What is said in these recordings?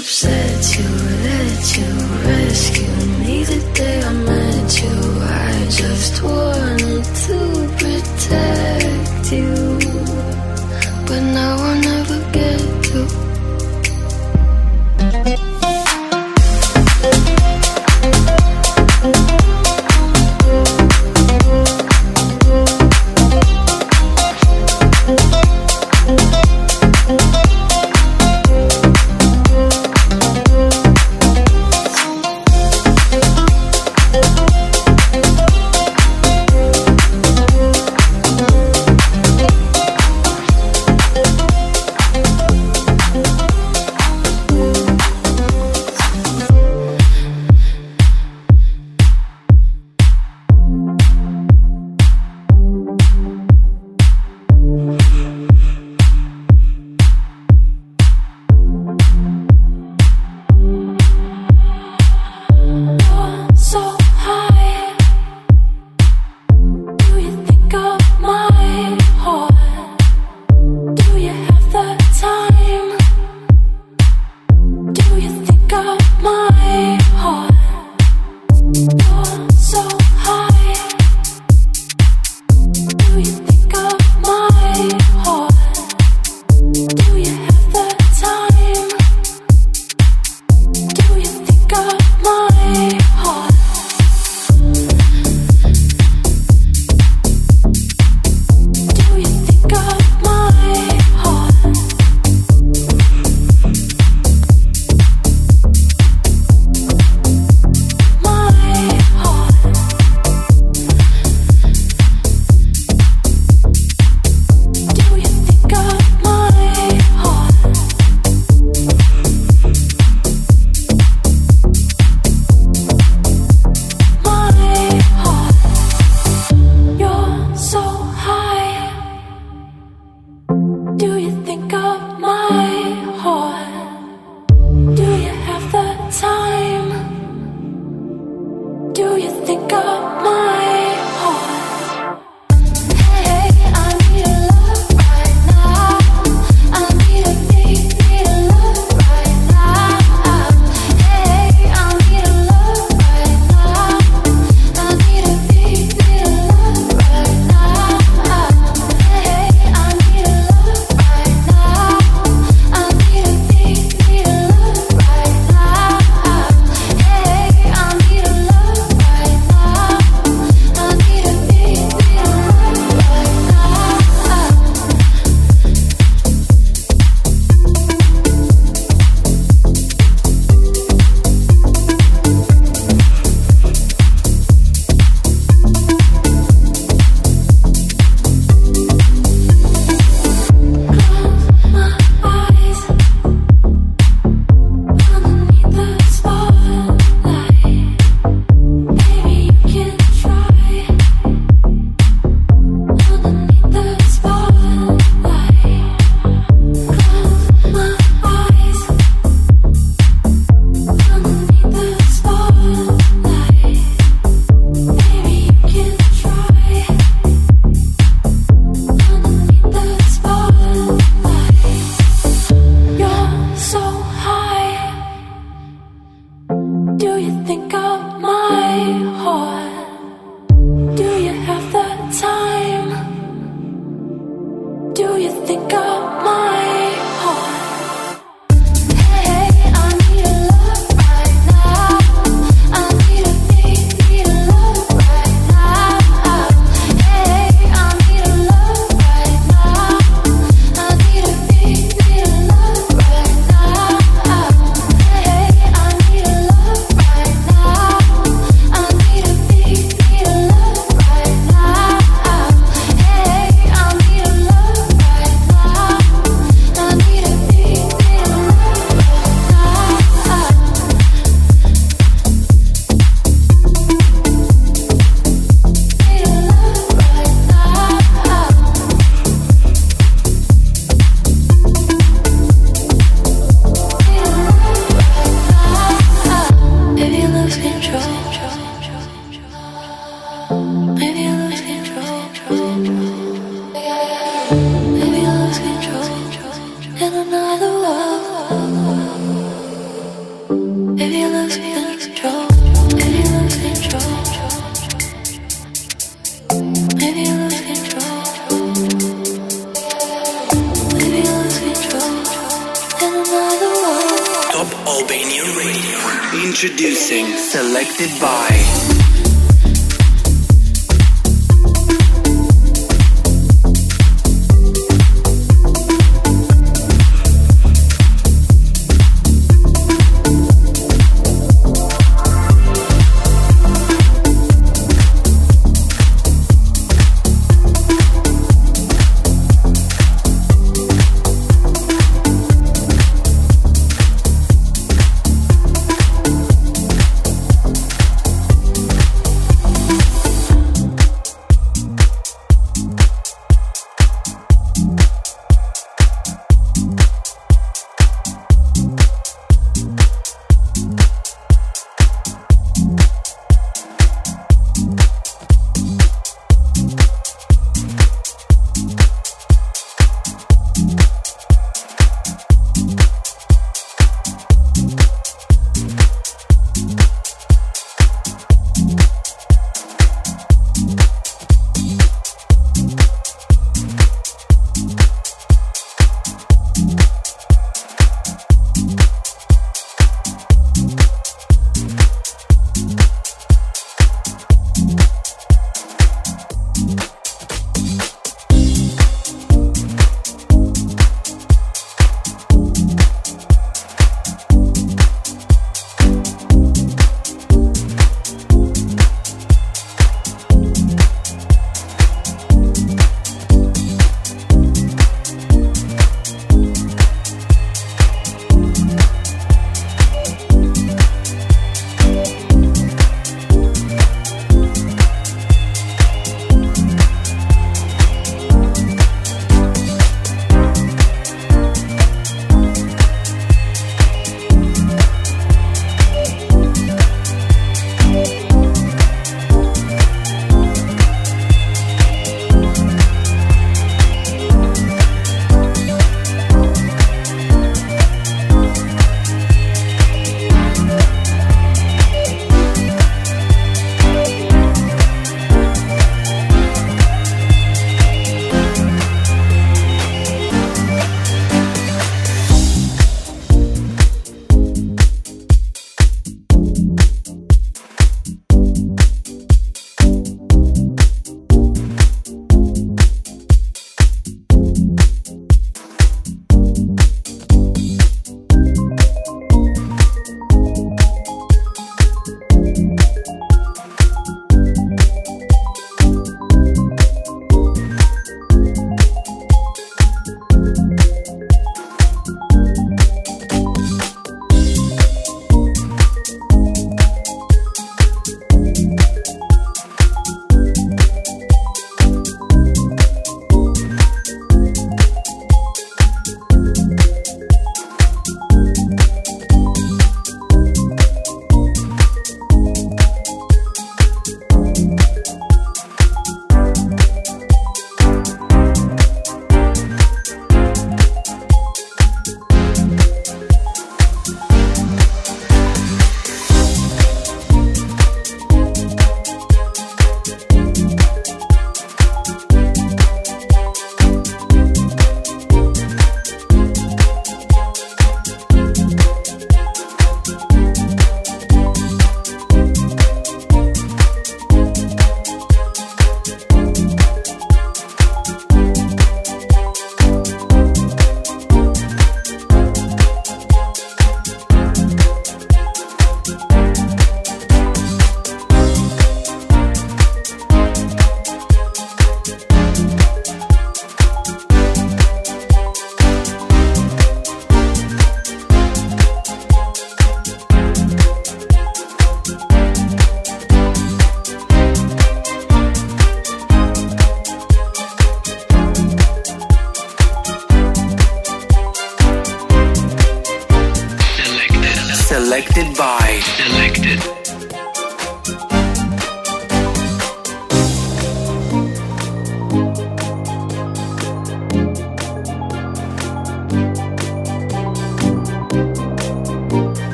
upset you.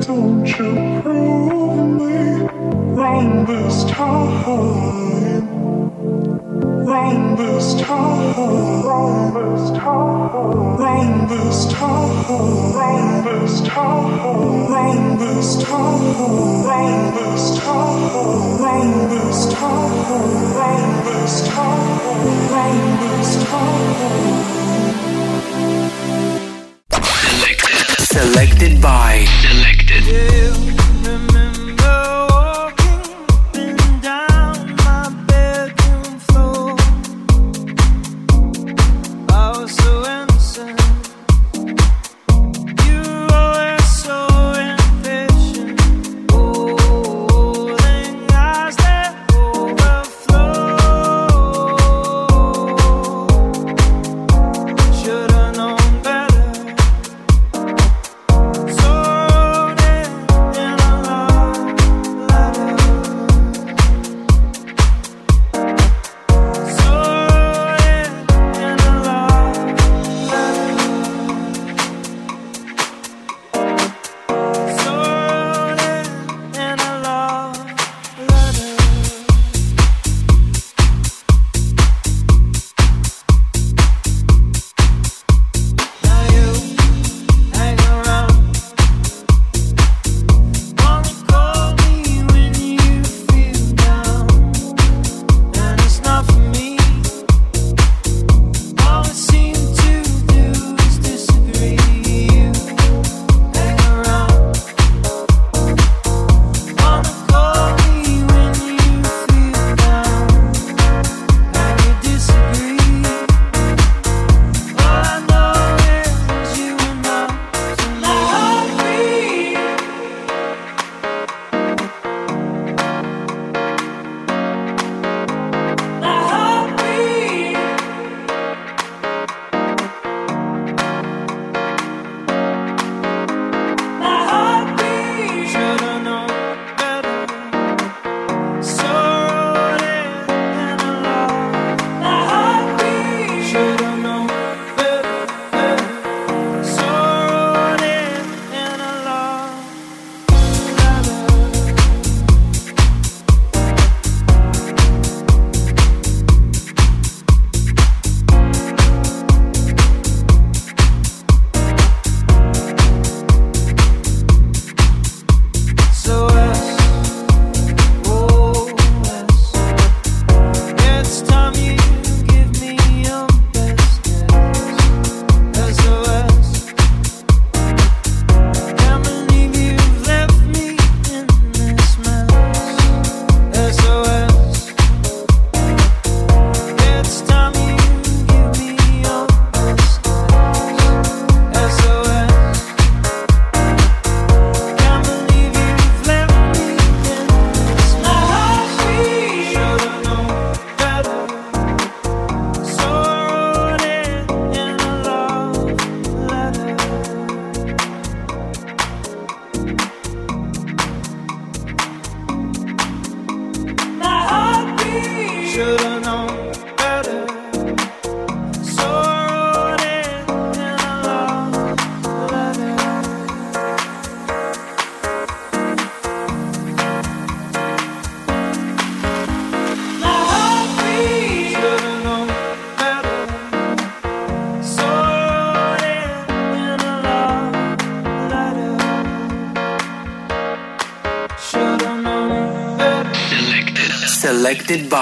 Don't you prove me wrong this time. Wrong this time. Selected by. Selected. eu. Selected by. Selected.